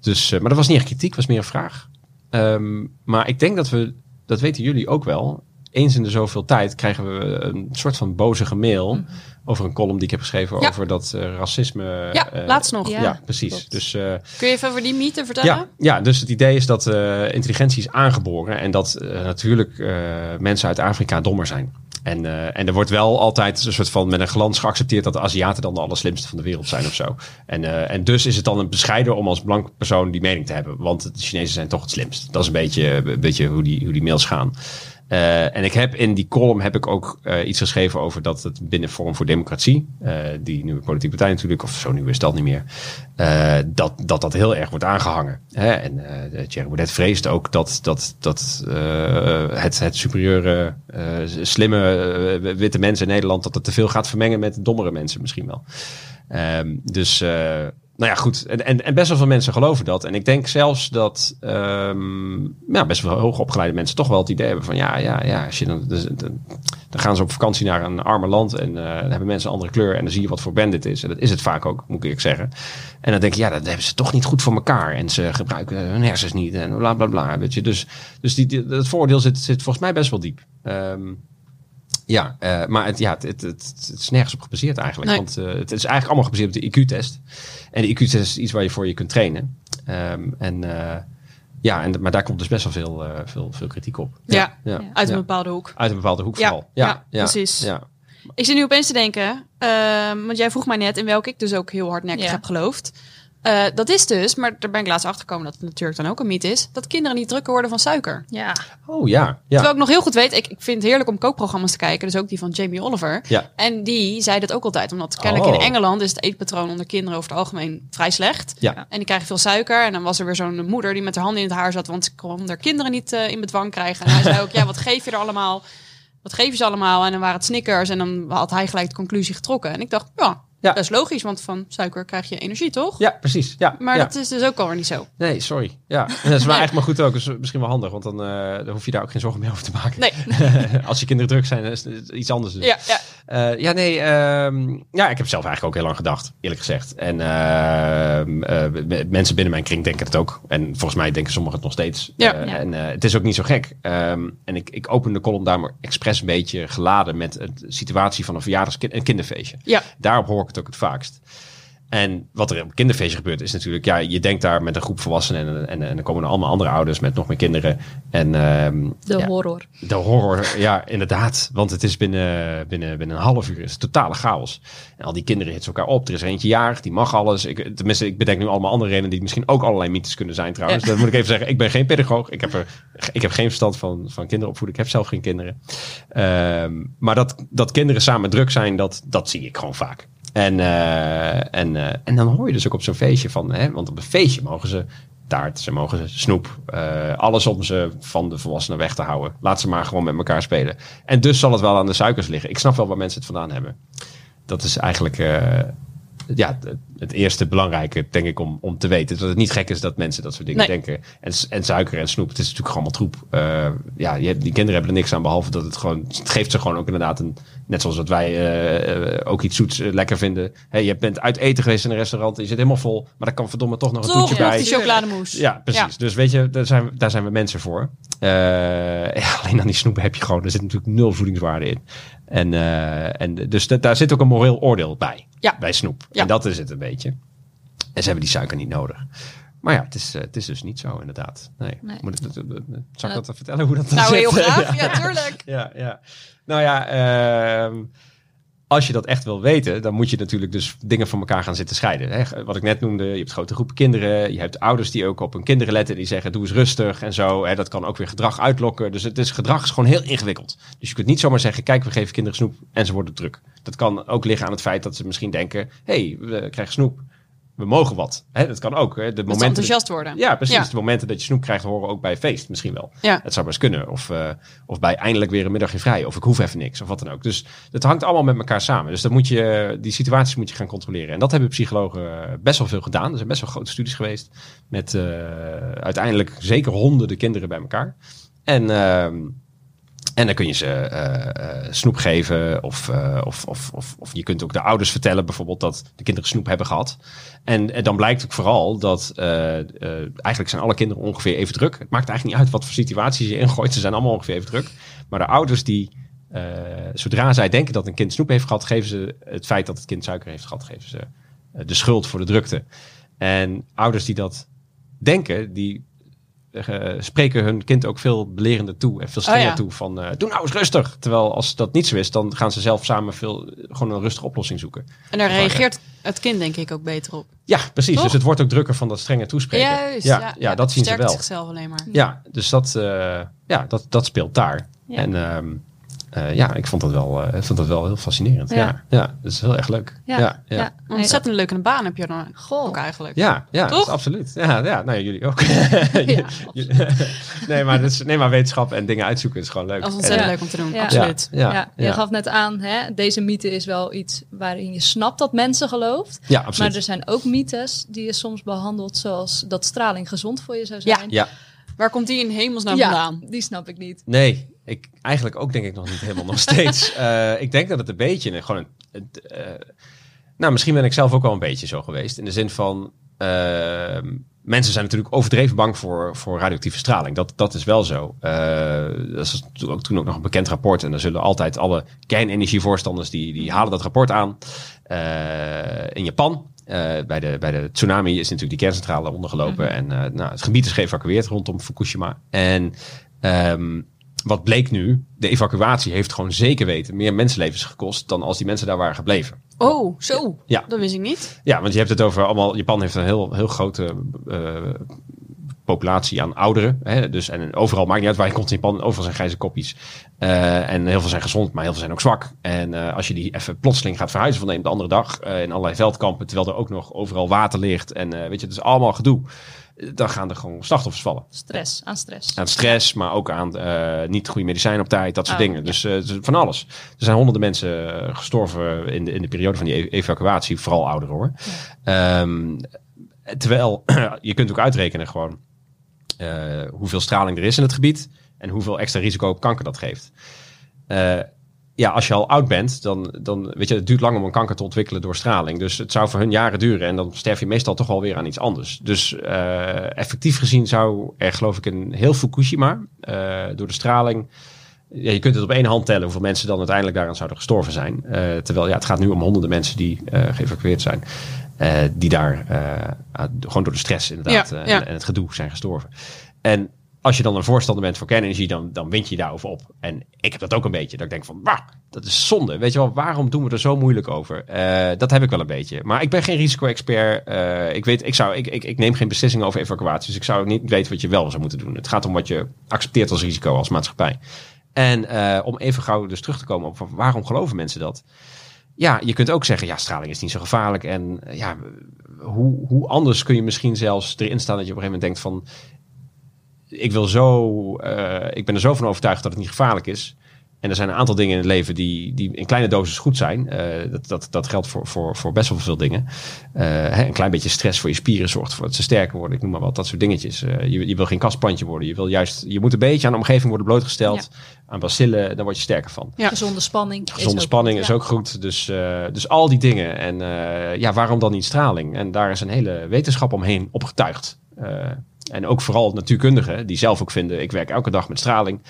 [SPEAKER 2] Dus, maar dat was niet echt kritiek, was meer een vraag. Ehm, maar ik denk dat we, dat weten jullie ook wel, eens in de zoveel tijd krijgen we een soort van bozige mail over een column die ik heb geschreven
[SPEAKER 1] Mhm. Ja.
[SPEAKER 2] over dat eh, racisme.
[SPEAKER 1] Ja,
[SPEAKER 2] eh,
[SPEAKER 1] laatst nog.
[SPEAKER 2] Ja,
[SPEAKER 3] Ja,
[SPEAKER 2] precies.
[SPEAKER 3] klopt.
[SPEAKER 2] Dus eh,
[SPEAKER 1] Kun je even over die mythe vertellen?
[SPEAKER 2] ja, ja, dus het idee is dat intelligentie is aangeboren en dat natuurlijk mensen uit Afrika dommer zijn. En, en er wordt wel altijd een soort van met een glans geaccepteerd dat de Aziaten dan de allerslimste van de wereld zijn of zo. En, en dus is het dan een bescheiden om als blanke persoon die mening te hebben. Want de Chinezen zijn toch het slimst. Dat is een beetje, een beetje hoe, die, hoe die mails gaan. Eh, en ik heb in die column heb ik ook eh, iets geschreven over dat het binnen Forum voor Democratie, eh, die nieuwe politieke partij natuurlijk, of zo nieuw is dat niet meer, dat, dat dat heel erg wordt aangehangen. Hè? En eh Thierry Baudet vreest ook dat, dat, dat het, het superieure, slimme witte mensen in Nederland, dat het te veel gaat vermengen met dommere mensen misschien wel. Ehm, dus, nou ja, goed. En, en, en best wel veel mensen geloven dat. En ik denk zelfs dat ehm, ja, best wel hoogopgeleide mensen toch wel het idee hebben van ja, ja, ja. Als je dan, dan, gaan ze op vakantie naar een armer land en eh, hebben mensen een andere kleur en dan zie je wat voor band dit is. En dat is het vaak ook, moet ik zeggen. En dan denk je, ja, dat hebben ze toch niet goed voor elkaar. En ze gebruiken hun hersens niet en bla bla bla. Weet je. Dus, dus die, het voordeel zit, zit volgens mij best wel diep. Ehm, ja, eh, maar het, ja, het, het, het, het is nergens op gebaseerd eigenlijk.
[SPEAKER 1] Nee.
[SPEAKER 2] Want eh, het is eigenlijk allemaal gebaseerd op de IQ-test. En de IQ-test is iets waar je voor je kunt trainen. Ehm, en, eh, ja, en, maar daar komt dus best wel veel, eh, veel, veel kritiek op.
[SPEAKER 1] Ja,
[SPEAKER 2] ja,
[SPEAKER 1] Uit een
[SPEAKER 2] ja.
[SPEAKER 1] bepaalde hoek.
[SPEAKER 2] Uit een bepaalde hoek
[SPEAKER 1] Ja,
[SPEAKER 2] vooral.
[SPEAKER 1] ja, precies.
[SPEAKER 2] Ja.
[SPEAKER 1] Ik zit nu opeens te denken, ehm, want jij vroeg mij net in welke ik dus ook heel hardnekkig
[SPEAKER 3] Ja.
[SPEAKER 1] heb geloofd. Eh, dat is dus, maar daar ben ik laatst achter gekomen dat het natuurlijk dan ook een mythe is, dat kinderen niet drukker worden van suiker.
[SPEAKER 3] Ja.
[SPEAKER 2] Oh ja, ja.
[SPEAKER 1] Terwijl ik nog heel goed weet, ik, ik vind het heerlijk om kookprogramma's te kijken, dus ook die van Jamie Oliver.
[SPEAKER 2] Ja.
[SPEAKER 1] En die zei dat ook altijd, omdat kennelijk
[SPEAKER 2] Oh.
[SPEAKER 1] in Engeland is het eetpatroon onder kinderen over het algemeen vrij slecht.
[SPEAKER 2] Ja.
[SPEAKER 1] En die krijgen veel suiker. En dan was er weer zo'n moeder die met haar handen in het haar zat, want ze kon haar kinderen niet eh, in bedwang krijgen. En hij zei ook, ja, wat geef je er allemaal? Wat geven ze allemaal? En dan waren het Snickers. En dan had hij gelijk de conclusie getrokken. En ik dacht, ja,
[SPEAKER 2] Ja.
[SPEAKER 1] dat is logisch, want van suiker krijg je energie, toch?
[SPEAKER 2] Ja, precies. Ja,
[SPEAKER 1] Maar
[SPEAKER 2] ja.
[SPEAKER 1] dat is dus ook alweer niet zo.
[SPEAKER 2] Nee, sorry. Ja, en dat is maar eigenlijk maar goed ook. Dat is misschien wel handig, want dan, eh, dan hoef je daar ook geen zorgen meer over te maken.
[SPEAKER 1] Nee.
[SPEAKER 2] Als je kinderen druk zijn, is het iets anders. Dus.
[SPEAKER 1] Ja, ja.
[SPEAKER 2] Eh, ja, nee. ehm, ja, ik heb zelf eigenlijk ook heel lang gedacht, eerlijk gezegd. En ehm, eh, mensen binnen mijn kring denken het ook. En volgens mij denken sommigen het nog steeds.
[SPEAKER 1] Ja.
[SPEAKER 3] Ja.
[SPEAKER 2] En eh, het is ook niet zo gek. Ehm, en ik, ik open de column daar maar expres een beetje geladen met de situatie van een verjaardagskind, een kinderfeestje.
[SPEAKER 1] Ja.
[SPEAKER 2] Daarop hoor ik het ook het vaakst. En wat er op kinderfeestje gebeurt is natuurlijk, ja, je denkt daar met een groep volwassenen en, en, en dan komen er allemaal andere ouders met nog meer kinderen. En ehm,
[SPEAKER 3] De
[SPEAKER 2] ja,
[SPEAKER 3] horror.
[SPEAKER 2] de horror, ja, inderdaad. Want het is binnen, binnen, binnen een half uur is het totale chaos. En al die kinderen hitsen elkaar op. Er is er eentje jarig, die mag alles. Ik, tenminste, ik bedenk nu allemaal andere redenen die misschien ook allerlei mythes kunnen zijn trouwens.
[SPEAKER 1] Ja.
[SPEAKER 2] Dat moet ik even zeggen. Ik ben geen pedagoog. Ik heb, er, ik heb geen verstand van, van kinderopvoeden. Ik heb zelf geen kinderen. Ehm, maar dat, dat kinderen samen druk zijn, dat, dat zie ik gewoon vaak. En, eh, en, eh, en dan hoor je dus ook op zo'n feestje van, hè, want op een feestje mogen ze taart, ze mogen snoep, eh, alles om ze van de volwassenen weg te houden. Laat ze maar gewoon met elkaar spelen. En dus zal het wel aan de suikers liggen. Ik snap wel waar mensen het vandaan hebben. Dat is eigenlijk ja, het, eerste belangrijke, denk ik, om, om te weten. Dat het niet gek is dat mensen dat soort dingen
[SPEAKER 1] Nee.
[SPEAKER 2] denken. En, en suiker en snoep, het is natuurlijk gewoon allemaal troep. Eh, ja, die kinderen hebben er niks aan, behalve dat het gewoon... Het geeft ze gewoon ook inderdaad een... Net zoals dat wij eh, eh, ook iets zoets lekker vinden. Hey, je bent uit eten geweest in een restaurant, je zit helemaal vol. Maar daar kan verdomme toch nog een toetje bij.
[SPEAKER 1] die chocolademousse.
[SPEAKER 2] Ja, precies. Dus weet je, daar zijn, we- daar zijn we mensen voor. Ja, alleen aan die snoep heb je gewoon, er zit natuurlijk nul voedingswaarde in. En, eh, en dus da- daar zit ook een moreel oordeel bij.
[SPEAKER 1] Ja.
[SPEAKER 2] Bij snoep.
[SPEAKER 1] Ja.
[SPEAKER 2] En dat is het een beetje. En ze hebben die suiker niet nodig. Maar ja, het is, eh, het is dus niet zo inderdaad. Nee.
[SPEAKER 3] Nee.
[SPEAKER 2] Moet ik, zal ik dat vertellen hoe dat dan
[SPEAKER 1] Nou,
[SPEAKER 2] zit?
[SPEAKER 1] heel graag.
[SPEAKER 2] Ja.
[SPEAKER 1] Ja, tuurlijk.
[SPEAKER 2] Ja, ja. Nou ja, ehm, als je dat echt wil weten, dan moet je natuurlijk dus dingen van elkaar gaan zitten scheiden. Hè? Wat ik net noemde, je hebt grote groepen kinderen. Je hebt ouders die ook op hun kinderen letten. Die zeggen, doe eens rustig en zo. Hè? Dat kan ook weer gedrag uitlokken. Dus het is, gedrag is gewoon heel ingewikkeld. Dus je kunt niet zomaar zeggen, kijk, we geven kinderen snoep en ze worden druk. Dat kan ook liggen aan het feit dat ze misschien denken, hé, hey, we krijgen snoep we mogen wat. Hè, dat kan ook. Hè. De
[SPEAKER 1] Dat
[SPEAKER 2] momenten
[SPEAKER 1] enthousiast worden.
[SPEAKER 2] Ja, precies.
[SPEAKER 1] Ja.
[SPEAKER 2] De momenten dat je snoep krijgt horen ook bij feest misschien wel.
[SPEAKER 1] Ja.
[SPEAKER 2] Het zou best kunnen. Of, eh, of bij eindelijk weer een middagje vrij. Of ik hoef even niks. Of wat dan ook. Dus het hangt allemaal met elkaar samen. Dus dat moet je, die situaties moet je gaan controleren. En dat hebben psychologen best wel veel gedaan. Er zijn best wel grote studies geweest. Met eh, uiteindelijk zeker honderden kinderen bij elkaar. En... ehm, en dan kun je ze eh, eh, snoep geven. Of, eh, of, of, of, of je kunt ook de ouders vertellen bijvoorbeeld dat de kinderen snoep hebben gehad. En, en dan blijkt ook vooral dat eigenlijk zijn alle kinderen ongeveer even druk. Het maakt eigenlijk niet uit wat voor situaties je ingooit. Ze zijn allemaal ongeveer even druk. Maar de ouders die, zodra zij denken dat een kind snoep heeft gehad, geven ze het feit dat het kind suiker heeft gehad, geven ze de schuld voor de drukte. En ouders die dat denken, die spreken hun kind ook veel belerender toe en veel strenger
[SPEAKER 1] ja.
[SPEAKER 2] toe van eh, doe nou eens rustig. Terwijl als dat niet zo is, dan gaan ze zelf samen veel gewoon een rustige oplossing zoeken.
[SPEAKER 1] En daar reageert het kind denk ik ook beter op.
[SPEAKER 2] Ja, precies.
[SPEAKER 1] Toch?
[SPEAKER 2] Dus het wordt ook drukker van dat strenge toespreken.
[SPEAKER 1] Juist.
[SPEAKER 2] ja, ja, dat zien ze
[SPEAKER 1] versterkt
[SPEAKER 2] wel.
[SPEAKER 1] zichzelf alleen maar.
[SPEAKER 2] Ja, dus dat, eh, ja, dat, dat speelt daar.
[SPEAKER 3] Ja.
[SPEAKER 2] En ehm, eh, ja, ik vond dat wel, eh, ik vond dat wel heel fascinerend. Ja,
[SPEAKER 3] Ja.
[SPEAKER 2] ja, dat is heel erg leuk.
[SPEAKER 3] Ja,
[SPEAKER 2] ja, ja.
[SPEAKER 3] ja.
[SPEAKER 1] Een ontzettend leuke baan heb je dan
[SPEAKER 3] Goh.
[SPEAKER 1] ook eigenlijk.
[SPEAKER 2] Ja, ja, dat is
[SPEAKER 1] Toch?
[SPEAKER 2] absoluut. Ja, ja nou, jullie ook.
[SPEAKER 3] Ja,
[SPEAKER 2] nee, maar dat is, nee, maar wetenschap en dingen uitzoeken is gewoon leuk.
[SPEAKER 1] Dat is ontzettend
[SPEAKER 2] En,
[SPEAKER 1] leuk om te doen,
[SPEAKER 3] Ja.
[SPEAKER 1] absoluut.
[SPEAKER 2] Ja,
[SPEAKER 3] Ja, je
[SPEAKER 2] ja.
[SPEAKER 3] gaf net aan, hè, deze mythe is wel iets waarin je snapt dat mensen gelooft.
[SPEAKER 2] Ja, absoluut.
[SPEAKER 3] Maar er zijn ook mythes die je soms behandelt zoals dat straling gezond voor je zou
[SPEAKER 1] Ja.
[SPEAKER 3] zijn.
[SPEAKER 2] Ja,
[SPEAKER 1] Waar komt die in hemelsnaam
[SPEAKER 3] Ja,
[SPEAKER 1] vandaan?
[SPEAKER 3] die snap ik niet.
[SPEAKER 2] nee, ik eigenlijk ook denk ik nog niet helemaal nog steeds. Eh, ik denk dat het een beetje gewoon een, eh, nou, misschien ben ik zelf ook wel een beetje zo geweest. In de zin van, eh, mensen zijn natuurlijk overdreven bang voor, voor radioactieve straling. Dat, dat is wel zo. Eh, dat is toen ook, toen ook nog een bekend rapport. En dan zullen altijd alle kernenergievoorstanders, die, die halen dat rapport aan. In Japan, bij, de, bij de tsunami is natuurlijk die kerncentrale ondergelopen. En eh, nou, het gebied is geëvacueerd rondom Fukushima. En ehm, wat bleek nu? De evacuatie heeft gewoon zeker weten meer mensenlevens gekost dan als die mensen daar waren gebleven.
[SPEAKER 1] Oh, zo.
[SPEAKER 2] Ja.
[SPEAKER 1] Dat wist ik niet.
[SPEAKER 2] Ja, want je hebt het over allemaal. Japan heeft een heel, heel grote eh, populatie aan ouderen. Hè? Dus, en overal maakt niet uit waar je komt in Japan. Overal zijn grijze koppies. Eh, en heel veel zijn gezond, maar heel veel zijn ook zwak. En eh, als je die even plotseling gaat verhuizen van de een op de andere dag. in allerlei veldkampen, terwijl er ook nog overal water ligt. En weet je, het is allemaal gedoe. Dan gaan er gewoon slachtoffers vallen.
[SPEAKER 3] Stress, aan stress.
[SPEAKER 2] Aan stress, maar ook aan eh, niet goede medicijnen op tijd, dat soort
[SPEAKER 3] Oh,
[SPEAKER 2] dingen. Dus eh, dus van alles. Er zijn honderden mensen eh, gestorven in de, in de periode van die e- evacuatie, vooral ouderen hoor. Ehm, terwijl je kunt ook uitrekenen gewoon hoeveel straling er is in het gebied en hoeveel extra risico op kanker dat geeft. Ja, als je al oud bent, dan, dan weet je, het duurt lang om een kanker te ontwikkelen door straling. Dus het zou voor hun jaren duren en dan sterf je meestal toch wel weer aan iets anders. Dus eh, effectief gezien zou er, geloof ik, een heel Fukushima eh, door de straling. Ja, je kunt het op één hand tellen hoeveel mensen dan uiteindelijk daaraan zouden gestorven zijn. Eh, terwijl ja, het gaat nu om honderden mensen die geëvacueerd zijn. die daar gewoon door de stress inderdaad
[SPEAKER 1] Ja, ja.
[SPEAKER 2] En, en het gedoe zijn gestorven. En als je dan een voorstander bent voor kernenergie, dan, dan wint je daarover op. En ik heb dat ook een beetje. Dat ik denk van, wauw, dat is zonde. Weet je wel, waarom doen we er zo moeilijk over? Eh, dat heb ik wel een beetje. Maar ik ben geen risico-expert. Eh, ik, weet, ik, zou, ik, ik, ik neem geen beslissingen over evacuaties. Dus ik zou niet weten wat je wel zou moeten doen. Het gaat om wat je accepteert als risico als maatschappij. En eh, om even gauw dus terug te komen op waarom geloven mensen dat? Ja, je kunt ook zeggen, ja, straling is niet zo gevaarlijk. En ja, hoe, hoe anders kun je misschien zelfs erin staan dat je op een gegeven moment denkt van ik wil zo, eh, ik ben er zo van overtuigd dat het niet gevaarlijk is. En er zijn een aantal dingen in het leven die, die in kleine dosis goed zijn. Eh, dat, dat, dat geldt voor, voor, voor best wel veel dingen. Eh, hè, een klein beetje stress voor je spieren zorgt ervoor dat ze sterker worden. Ik noem maar wat, dat soort dingetjes. Eh, je, je wil geen kastplantje worden. Je, wil juist, je moet een beetje aan de omgeving worden blootgesteld. Aan bacillen, daar word je sterker van.
[SPEAKER 1] Ja.
[SPEAKER 3] Gezonde spanning. is
[SPEAKER 2] Gezonde
[SPEAKER 3] ook
[SPEAKER 2] spanning is ook goed. Dus, eh, dus al die dingen. En eh, ja, waarom dan niet straling? En daar is een hele wetenschap omheen opgetuigd. En ook vooral natuurkundigen die zelf ook vinden... ik werk elke dag met straling.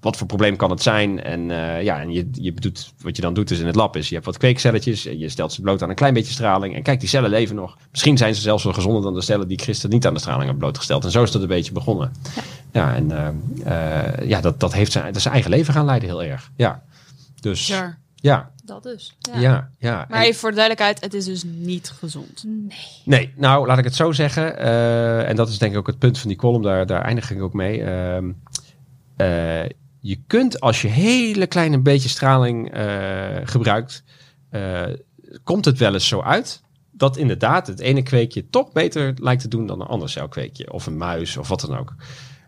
[SPEAKER 2] Wat voor probleem kan het zijn? En eh, ja, en je, je doet, wat je dan doet is in het lab is... je hebt wat kweekcelletjes en je stelt ze bloot aan een klein beetje straling. En kijk, die cellen leven nog. Misschien zijn ze zelfs wel gezonder dan de cellen... die gisteren niet aan de straling heb blootgesteld. En zo is dat een beetje begonnen. Ja, en eh, eh, ja, dat, dat heeft zijn, dat zijn eigen leven gaan leiden heel erg. Ja, dus... Ja,
[SPEAKER 3] Dat dus.
[SPEAKER 2] ja, ja.
[SPEAKER 1] Maar
[SPEAKER 2] En-
[SPEAKER 1] even voor de duidelijkheid, het is dus niet gezond.
[SPEAKER 3] Nee.
[SPEAKER 2] Nee, nou laat ik het zo zeggen. eh, en dat is denk ik ook het punt van die column, daar, daar eindig ik ook mee. Ehm, eh, je kunt als je hele kleine beetje straling eh, gebruikt, eh, komt het wel eens zo uit dat inderdaad het ene kweekje toch beter lijkt te doen dan een ander celkweekje. Of een muis of wat dan ook.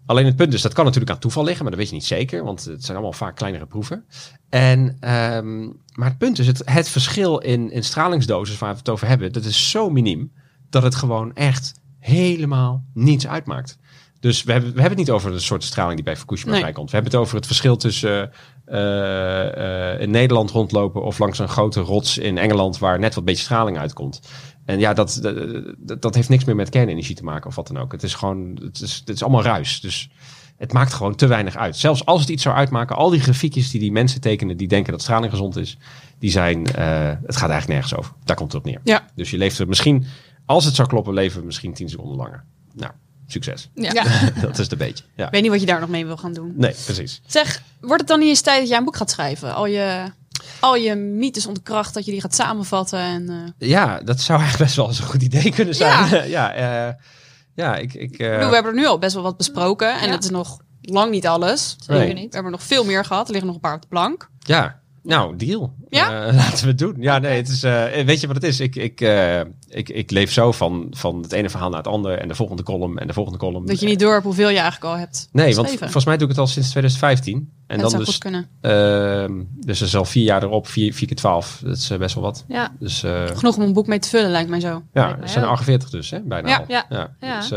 [SPEAKER 2] Alleen het punt is, dat kan natuurlijk aan toeval liggen, maar dat weet je niet zeker, want het zijn allemaal vaak kleinere proeven. En, ehm, maar het punt is, het, het verschil in, in stralingsdosis waar we het over hebben, dat is zo miniem dat het gewoon echt helemaal niets uitmaakt. Dus we hebben, we hebben het niet over de soort straling die bij Fukushima
[SPEAKER 1] Nee.
[SPEAKER 2] vrijkomt. We hebben het over het verschil tussen eh, eh, in Nederland rondlopen of langs een grote rots in Engeland waar net wat beetje straling uitkomt. En ja, dat, dat, dat heeft niks meer met kernenergie te maken of wat dan ook. Het is gewoon, het is, het is allemaal ruis. Dus het maakt gewoon te weinig uit. Zelfs als het iets zou uitmaken, al die grafiekjes die die mensen tekenen die denken dat straling gezond is, die zijn, eh, het gaat eigenlijk nergens over. Daar komt het op neer.
[SPEAKER 1] Ja.
[SPEAKER 2] Dus je leeft er misschien, als het zou kloppen, leven we misschien 10 seconden langer. Nou, succes.
[SPEAKER 1] Ja.
[SPEAKER 2] dat is de beetje. Ja.
[SPEAKER 1] Ik weet niet wat je daar nog mee wil gaan doen.
[SPEAKER 2] Nee, precies.
[SPEAKER 1] Zeg, wordt het dan niet eens tijd dat jij een boek gaat schrijven? Al je, al je mythes ontkracht, dat je die gaat samenvatten. En, eh,
[SPEAKER 2] Ja, dat zou eigenlijk best wel eens een goed idee kunnen zijn. Ja, ja, eh, ja ik... ik eh,
[SPEAKER 1] ik bedoel, we hebben er nu al best wel wat besproken. En
[SPEAKER 3] Ja.
[SPEAKER 1] dat is nog lang niet alles.
[SPEAKER 3] Zeker
[SPEAKER 2] Nee.
[SPEAKER 3] niet.
[SPEAKER 1] We hebben er nog veel meer gehad. Er liggen nog een paar op de plank.
[SPEAKER 2] Ja, nou, deal.
[SPEAKER 1] Ja?
[SPEAKER 2] Eh, laten we het doen. Ja, nee, het is, eh, weet je wat het is? Ik, ik, eh, ik, ik leef zo van, van het ene verhaal naar het andere en de volgende column en de volgende column.
[SPEAKER 1] Dat je niet door hebt hoeveel je eigenlijk al hebt
[SPEAKER 2] Nee, want volgens mij doe ik het al sinds 2015. En
[SPEAKER 1] dat
[SPEAKER 2] dan
[SPEAKER 1] zou
[SPEAKER 2] dus,
[SPEAKER 1] goed kunnen.
[SPEAKER 2] ehm, dus er is al vier jaar erop, vier, vier keer twaalf. Dat is best wel wat.
[SPEAKER 3] Ja.
[SPEAKER 2] Dus
[SPEAKER 1] Genoeg om een boek mee te vullen, lijkt mij zo.
[SPEAKER 2] ja, er zijn er
[SPEAKER 3] ook.
[SPEAKER 2] 48 dus, hè, bijna
[SPEAKER 1] Ja.
[SPEAKER 2] al.
[SPEAKER 3] Ja.
[SPEAKER 2] Ja,
[SPEAKER 3] Ja.
[SPEAKER 2] Dus,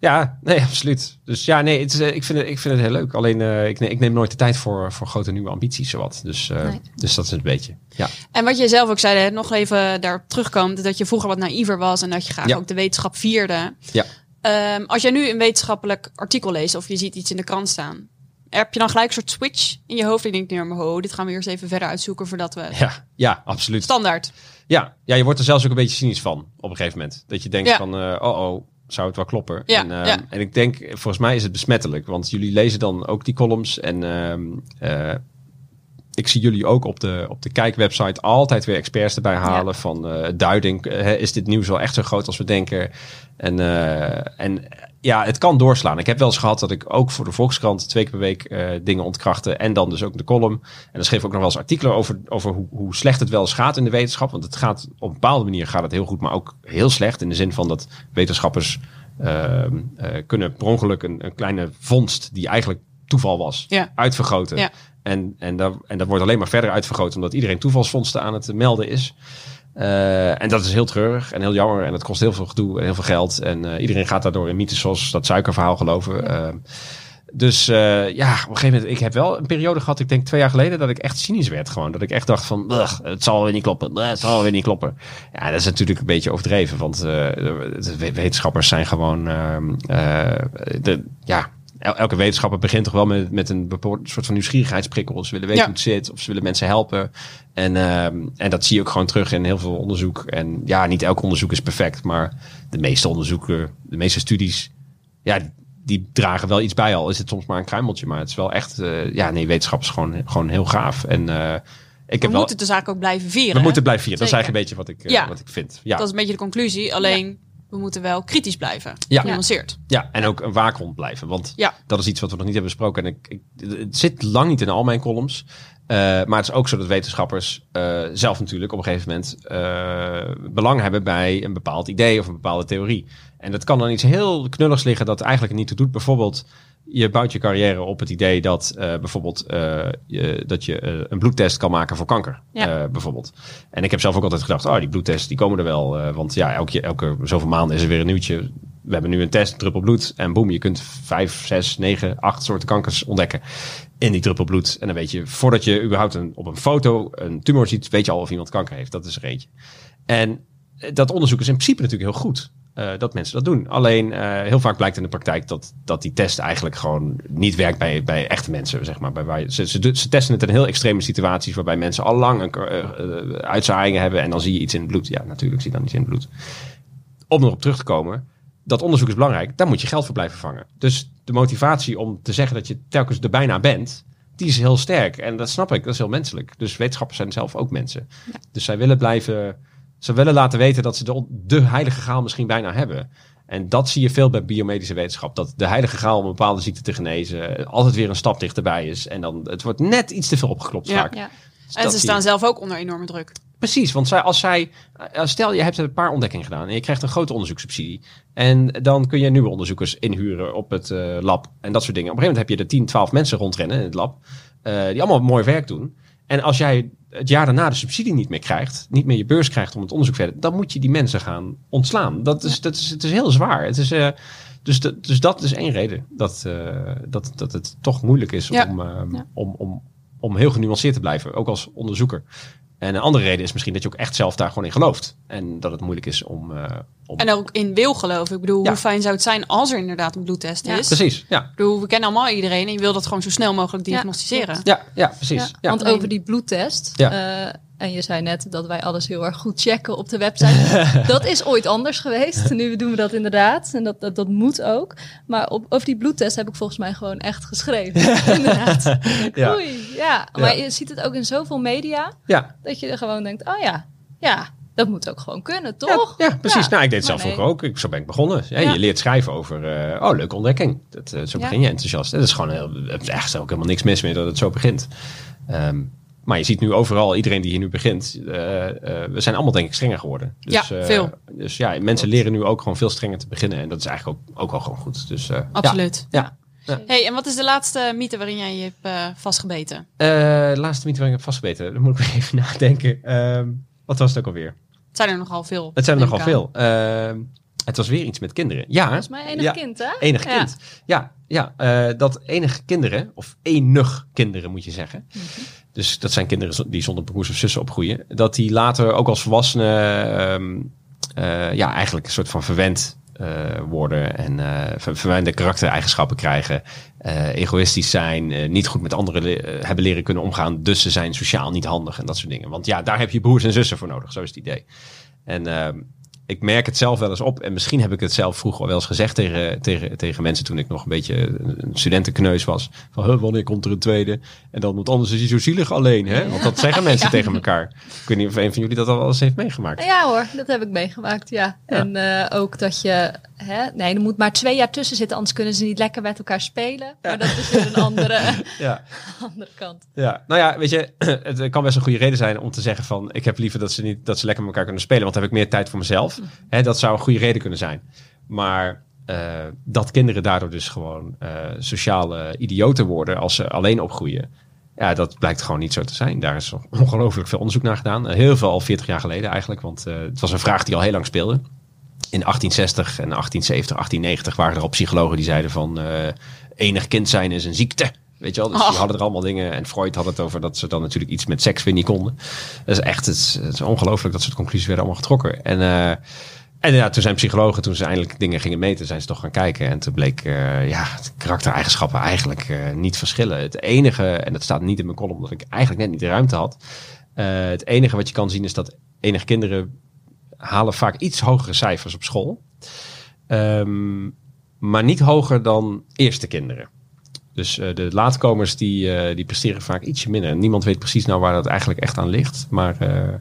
[SPEAKER 2] ja, nee, absoluut. Dus ja, nee, het is, ik, vind het, ik vind het heel leuk. Alleen, ik, ne- ik neem nooit de tijd voor, voor grote nieuwe ambities, zowat. Dus,
[SPEAKER 3] Nee.
[SPEAKER 2] dus dat is een beetje, ja.
[SPEAKER 1] En wat jij zelf ook zei, hè, nog even daarop terugkomt, dat je vroeger wat naïver was en dat je graag
[SPEAKER 2] Ja.
[SPEAKER 1] ook de wetenschap vierde.
[SPEAKER 2] Ja.
[SPEAKER 1] Ehm, als jij nu een wetenschappelijk artikel leest of je ziet iets in de krant staan, heb je dan gelijk een soort switch in je hoofd? Ik denk, nee, maar ho, dit gaan we eerst even verder uitzoeken voordat we...
[SPEAKER 2] Ja, ja, absoluut.
[SPEAKER 1] Standaard.
[SPEAKER 2] Ja, ja, je wordt er zelfs ook een beetje cynisch van op een gegeven moment. Dat je denkt
[SPEAKER 1] Ja.
[SPEAKER 2] van, eh, oh oh, zou het wel kloppen?
[SPEAKER 1] Ja,
[SPEAKER 2] en, eh,
[SPEAKER 1] ja.
[SPEAKER 2] en ik denk, volgens mij is het besmettelijk. Want jullie lezen dan ook die columns. En ehm, eh, ik zie jullie ook op de, op de kijkwebsite altijd weer experts erbij halen. Van eh, duiding, eh, is dit nieuws wel echt zo groot als we denken? En, eh, en ja, het kan doorslaan. Ik heb wel eens gehad dat ik ook voor de Volkskrant twee keer per week dingen ontkrachtte. En dan dus ook de column. En dan schreef ik ook nog wel eens artikelen over, over hoe, hoe slecht het wel eens gaat in de wetenschap. Want het gaat op een bepaalde manier gaat het heel goed, maar ook heel slecht. In de zin van dat wetenschappers ehm, eh, kunnen per ongeluk een, een kleine vondst die eigenlijk toeval was,
[SPEAKER 1] Ja.
[SPEAKER 2] uitvergroten.
[SPEAKER 1] Ja.
[SPEAKER 2] En, en, dat, en dat wordt alleen maar verder uitvergroot omdat iedereen toevalsvondsten aan het melden is. Eh, en dat is heel treurig en heel jammer. En het kost heel veel gedoe en heel veel geld. En eh, iedereen gaat daardoor in mythes zoals dat suikerverhaal geloven. Eh, dus ja, op een gegeven moment, ik heb wel een periode gehad, ik denk twee jaar geleden, dat ik echt cynisch werd gewoon. Dat ik echt dacht van, "Ugh, het zal weer niet kloppen, het zal weer niet kloppen. Ja, dat is natuurlijk een beetje overdreven, want de we- wetenschappers zijn gewoon, ehm, eh, de, ja, el- elke wetenschapper begint toch wel met, met een bepaald soort van nieuwsgierigheidsprikkel. Ze willen weten
[SPEAKER 1] Ja.
[SPEAKER 2] hoe het zit, of ze willen mensen helpen. En, ehm, en dat zie je ook gewoon terug in heel veel onderzoek. En ja, niet elk onderzoek is perfect, maar de meeste onderzoeken, de meeste studies, ja, die dragen wel iets bij al. Is het soms maar een kruimeltje, maar het is wel echt, eh, ja, nee, wetenschap is gewoon, gewoon heel gaaf. En eh, ik
[SPEAKER 1] We
[SPEAKER 2] heb wel,
[SPEAKER 1] moeten de zaak ook blijven vieren.
[SPEAKER 2] we
[SPEAKER 1] hè?
[SPEAKER 2] moeten blijven vieren. Dat is eigenlijk een beetje wat ik, eh, wat ik vind. Ja.
[SPEAKER 1] Dat is een beetje de conclusie. Alleen, we moeten wel kritisch blijven.
[SPEAKER 2] Ja.
[SPEAKER 1] Genuanceerd.
[SPEAKER 2] Ja, en ook een waakhond blijven. Want
[SPEAKER 1] Ja.
[SPEAKER 2] dat is iets wat we nog niet hebben besproken. En ik, ik, het zit lang niet in al mijn columns. Eh, maar het is ook zo dat wetenschappers eh, zelf natuurlijk op een gegeven moment eh, belang hebben bij een bepaald idee of een bepaalde theorie. En dat kan dan iets heel knulligs liggen dat eigenlijk niet toe doet. Bijvoorbeeld, je bouwt je carrière op het idee dat eh, bijvoorbeeld eh, je, dat je eh, een bloedtest kan maken voor kanker.
[SPEAKER 3] Ja.
[SPEAKER 2] bijvoorbeeld. En ik heb zelf ook altijd gedacht, oh, die bloedtests die komen er wel. want ja, elke, elke zoveel maanden is er weer een nieuwtje. We hebben nu een test, druppel bloed. En boem, je kunt vijf, zes, negen, acht soorten kankers ontdekken in die druppel bloed. En dan weet je, voordat je überhaupt een, op een foto een tumor ziet, weet je al of iemand kanker heeft. Dat is er eentje. En dat onderzoek is in principe natuurlijk heel goed. Eh, dat mensen dat doen. Alleen eh, heel vaak blijkt in de praktijk dat, dat die test eigenlijk gewoon niet werkt bij, bij echte mensen. Zeg maar, bij, waar ze, ze, ze testen het in heel extreme situaties waarbij mensen al lang een, eh, uitzaaiingen hebben en dan zie je iets in het bloed. Ja, natuurlijk zie je dan iets in het bloed. Om erop terug te komen, dat onderzoek is belangrijk. Daar moet je geld voor blijven vangen. Dus de motivatie om te zeggen dat je telkens er bijna bent, die die is heel sterk. En dat snap ik, dat is heel menselijk. Dus wetenschappers zijn zelf ook mensen. Dus zij willen blijven, ze willen laten weten dat ze de, de heilige graal misschien bijna hebben. En dat zie je veel bij biomedische wetenschap. Dat de heilige graal om een bepaalde ziekte te genezen altijd weer een stap dichterbij is. En dan, het wordt net iets te veel opgeklopt
[SPEAKER 1] Ja.
[SPEAKER 2] vaak.
[SPEAKER 3] Ja.
[SPEAKER 2] Dus
[SPEAKER 1] En ze staan
[SPEAKER 2] je.
[SPEAKER 1] zelf ook onder enorme druk.
[SPEAKER 2] Precies, want zij, als zij, eh, stel je hebt een paar ontdekkingen gedaan en je krijgt een grote onderzoekssubsidie. En dan kun je nieuwe onderzoekers inhuren op het eh, lab en dat soort dingen. Op een gegeven moment heb je er 10, 12 mensen rondrennen in het lab, eh, die allemaal mooi werk doen. En als jij het jaar daarna de subsidie niet meer krijgt, niet meer je beurs krijgt om het onderzoek verder, dan moet je die mensen gaan ontslaan. Dat is, dat is, het is heel zwaar. Het is, eh, dus, de- dus dat is één reden dat, eh, dat, dat het toch moeilijk is
[SPEAKER 1] Ja.
[SPEAKER 2] om, eh,
[SPEAKER 3] Ja.
[SPEAKER 2] om, om, om heel genuanceerd te blijven, ook als onderzoeker. En een andere reden is misschien dat je ook echt zelf daar gewoon in gelooft. En dat het moeilijk is om... eh, om...
[SPEAKER 1] En ook in wil geloven. Ik bedoel,
[SPEAKER 2] Ja.
[SPEAKER 1] hoe fijn zou het zijn als er inderdaad een bloedtest
[SPEAKER 3] Ja.
[SPEAKER 1] is?
[SPEAKER 2] Precies, ja.
[SPEAKER 1] Ik bedoel, we kennen allemaal iedereen en je wil dat gewoon zo snel mogelijk diagnosticeren.
[SPEAKER 2] Ja, ja precies.
[SPEAKER 3] Ja,
[SPEAKER 2] Ja.
[SPEAKER 3] Want over die bloedtest.
[SPEAKER 2] Ja.
[SPEAKER 3] eh, en je zei net dat wij alles heel erg goed checken op de website. dat is ooit anders geweest. Nu doen we dat inderdaad. En dat, dat, dat moet ook. Maar op, over die bloedtest heb ik volgens mij gewoon echt geschreven. inderdaad.
[SPEAKER 2] Ja.
[SPEAKER 3] Oei, ja. Maar je ziet het ook in zoveel media.
[SPEAKER 2] Ja.
[SPEAKER 3] Dat je er gewoon denkt, oh ja, ja, dat moet ook gewoon kunnen, toch?
[SPEAKER 2] ja, precies.
[SPEAKER 3] Ja.
[SPEAKER 2] Nou, ik deed het
[SPEAKER 3] Maar
[SPEAKER 2] zelf
[SPEAKER 3] nee.
[SPEAKER 2] ook. Ik, zo ben ik begonnen. Ja,
[SPEAKER 3] Ja.
[SPEAKER 2] Je leert schrijven over, eh, oh, leuke ontdekking. Dat, eh, zo begin je enthousiast. Dat is gewoon heel, er echt ook helemaal niks mis mee dat het zo begint. Ehm, maar je ziet nu overal, iedereen die hier nu begint, eh, we zijn allemaal denk ik strenger geworden. Dus,
[SPEAKER 1] Ja, veel.
[SPEAKER 2] Dus ja, mensen leren nu ook gewoon veel strenger te beginnen. En dat is eigenlijk ook, ook wel gewoon goed. Dus,
[SPEAKER 1] Absoluut.
[SPEAKER 2] Ja.
[SPEAKER 1] Hey, en wat is de laatste mythe waarin jij je hebt eh, vastgebeten?
[SPEAKER 2] Eh, de laatste mythe waar ik heb vastgebeten, dan moet ik even nadenken. Ehm, wat was het ook alweer?
[SPEAKER 1] Het zijn er nogal veel.
[SPEAKER 2] Het zijn er nogal veel. Ehm, het was weer iets met kinderen. Ja,
[SPEAKER 3] is mijn enig
[SPEAKER 2] ja,
[SPEAKER 3] kind, hè?
[SPEAKER 2] Enig
[SPEAKER 3] Ja.
[SPEAKER 2] kind. Ja, ja eh, dat enige kinderen, of enig kinderen moet je zeggen.
[SPEAKER 3] Mhm.
[SPEAKER 2] Dus dat zijn kinderen die zonder broers of zussen opgroeien. Dat die later ook als volwassenen ehm, eh, ja, eigenlijk een soort van verwend worden. En eh, ver- verwende karaktereigenschappen krijgen. eh, egoïstisch zijn. eh, niet goed met anderen eh, hebben leren kunnen omgaan. Dus ze zijn sociaal niet handig en dat soort dingen. Want ja, daar heb je broers en zussen voor nodig. Zo is het idee. En ehm, ik merk het zelf wel eens op. En misschien heb ik het zelf vroeger al wel eens gezegd tegen, tegen, tegen mensen toen ik nog een beetje een studentenkneus was. Van "Huh, wanneer komt er een tweede? En dan moet anders is hij zo zielig alleen. Hè? Want dat zeggen mensen tegen elkaar. Ik weet niet of een van jullie dat al wel eens heeft meegemaakt.
[SPEAKER 3] Ja hoor, dat heb ik meegemaakt, ja. En eh, ook dat je, hè, nee, er moet maar twee jaar tussen zitten, anders kunnen ze niet lekker met elkaar spelen. Maar dat is weer een andere,
[SPEAKER 2] Ja.
[SPEAKER 3] andere kant.
[SPEAKER 2] Ja, nou ja, weet je, het kan best een goede reden zijn om te zeggen van ik heb liever dat ze niet dat ze lekker met elkaar kunnen spelen, want dan heb ik meer tijd voor mezelf. Hè, dat zou een goede reden kunnen zijn. Maar eh, dat kinderen daardoor dus gewoon eh, sociale idioten worden als ze alleen opgroeien. Ja, dat blijkt gewoon niet zo te zijn. Daar is ongelooflijk veel onderzoek naar gedaan. Heel veel al 40 jaar geleden eigenlijk. Want eh, het was een vraag die al heel lang speelde. In 1860 en 1870, 1890 waren er al psychologen die zeiden van eh, enig kind zijn is een ziekte. Weet je wel, dus die
[SPEAKER 1] Och.
[SPEAKER 2] hadden er allemaal dingen. En Freud had het over dat ze dan natuurlijk iets met seks weer niet konden. Dat is echt, het is, het is ongelooflijk dat soort conclusies werden allemaal getrokken. En, eh, en ja, toen zijn psychologen, toen ze eindelijk dingen gingen meten, zijn ze toch gaan kijken. En toen bleek, eh, ja, de karaktereigenschappen eigenlijk niet verschillen. Het enige, en dat staat niet in mijn column, omdat ik eigenlijk net niet de ruimte had. eh, het enige wat je kan zien is dat enige kinderen halen vaak iets hogere cijfers op school. Ehm, maar niet hoger dan eerste kinderen. Dus eh, de laatkomers die, eh, die presteren vaak ietsje minder. Niemand weet precies nou waar dat eigenlijk echt aan ligt. Maar, eh,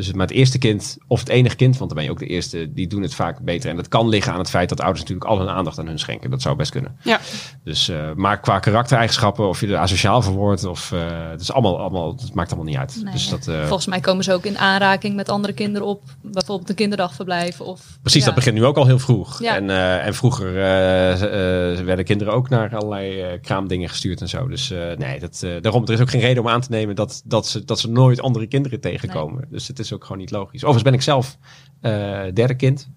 [SPEAKER 2] dus het, maar het eerste kind, of het enige kind, want dan ben je ook de eerste, die doen het vaak beter. En dat kan liggen aan het feit dat ouders natuurlijk al hun aandacht aan hun schenken. Dat zou best kunnen.
[SPEAKER 1] Ja.
[SPEAKER 2] Dus, eh, maar qua karaktereigenschappen, of je er asociaal voor wordt, of, eh, het, is allemaal, allemaal, het maakt allemaal niet uit.
[SPEAKER 3] Nee,
[SPEAKER 2] dus dat, eh,
[SPEAKER 3] Volgens mij komen ze ook in aanraking met andere kinderen op, bijvoorbeeld een kinderdagverblijf. Of,
[SPEAKER 2] Precies,
[SPEAKER 3] ja.
[SPEAKER 2] dat begint nu ook al heel vroeg.
[SPEAKER 3] Ja.
[SPEAKER 2] En, en vroeger werden kinderen ook naar allerlei kraamdingen gestuurd en zo. Dus nee, dat, daarom, er is ook geen reden om aan te nemen dat, dat, ze, dat ze nooit andere kinderen tegenkomen. Dus het is ook gewoon niet logisch. Overigens ben ik zelf eh, derde kind.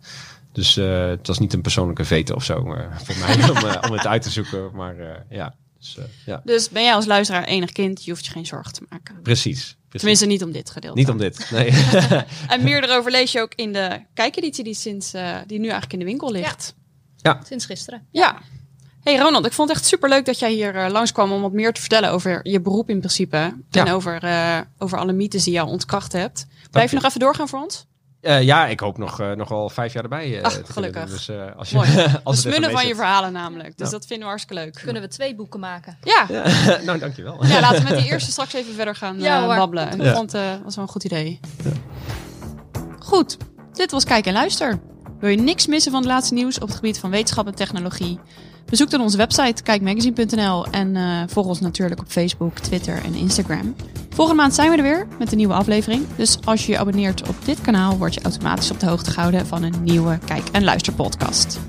[SPEAKER 2] Dus eh, het was niet een persoonlijke vete of zo eh, voor mij om, om het uit te zoeken. Maar eh, ja, dus, eh, ja,
[SPEAKER 1] Dus ben jij als luisteraar enig kind, je hoeft je geen zorgen te maken.
[SPEAKER 2] precies. precies.
[SPEAKER 1] Tenminste, niet om dit gedeelte.
[SPEAKER 2] niet om dit. Nee.
[SPEAKER 1] En meer erover lees je ook in de kijkeditie die, sinds, eh, die nu eigenlijk in de winkel ligt.
[SPEAKER 3] Sinds gisteren.
[SPEAKER 1] Ja. Hey Ronald, ik vond het echt superleuk dat jij hier eh, langskwam om wat meer te vertellen over je beroep in principe.
[SPEAKER 2] Ja.
[SPEAKER 1] En over, eh, over alle mythes die je al ontkracht hebt. Blijf je nog even doorgaan voor ons?
[SPEAKER 2] Eh, ja, ik hoop nog, eh, nog wel vijf jaar erbij eh,
[SPEAKER 1] Ach,
[SPEAKER 2] te kunnen
[SPEAKER 1] gelukkig.
[SPEAKER 2] doen. Dus eh, als je, als
[SPEAKER 1] smullen van je verhalen namelijk. Dus
[SPEAKER 2] Ja.
[SPEAKER 1] dat vinden we hartstikke leuk.
[SPEAKER 3] Kunnen we twee boeken maken?
[SPEAKER 1] Ja. ja.
[SPEAKER 2] nou, dankjewel.
[SPEAKER 1] laten we met die eerste straks even verder gaan
[SPEAKER 3] Ja,
[SPEAKER 1] babbelen. En
[SPEAKER 2] Ja.
[SPEAKER 1] dat vond, was wel een goed idee. Goed, dit was Kijk en Luister. Wil je niks missen van het laatste nieuws op het gebied van wetenschap en technologie? Bezoek dan onze website kijkmagazine.nl en eh, volg ons natuurlijk op Facebook, Twitter en Instagram. Volgende maand zijn we er weer met een nieuwe aflevering. Dus als je je abonneert op dit kanaal, word je automatisch op de hoogte gehouden van een nieuwe Kijk en Luister podcast.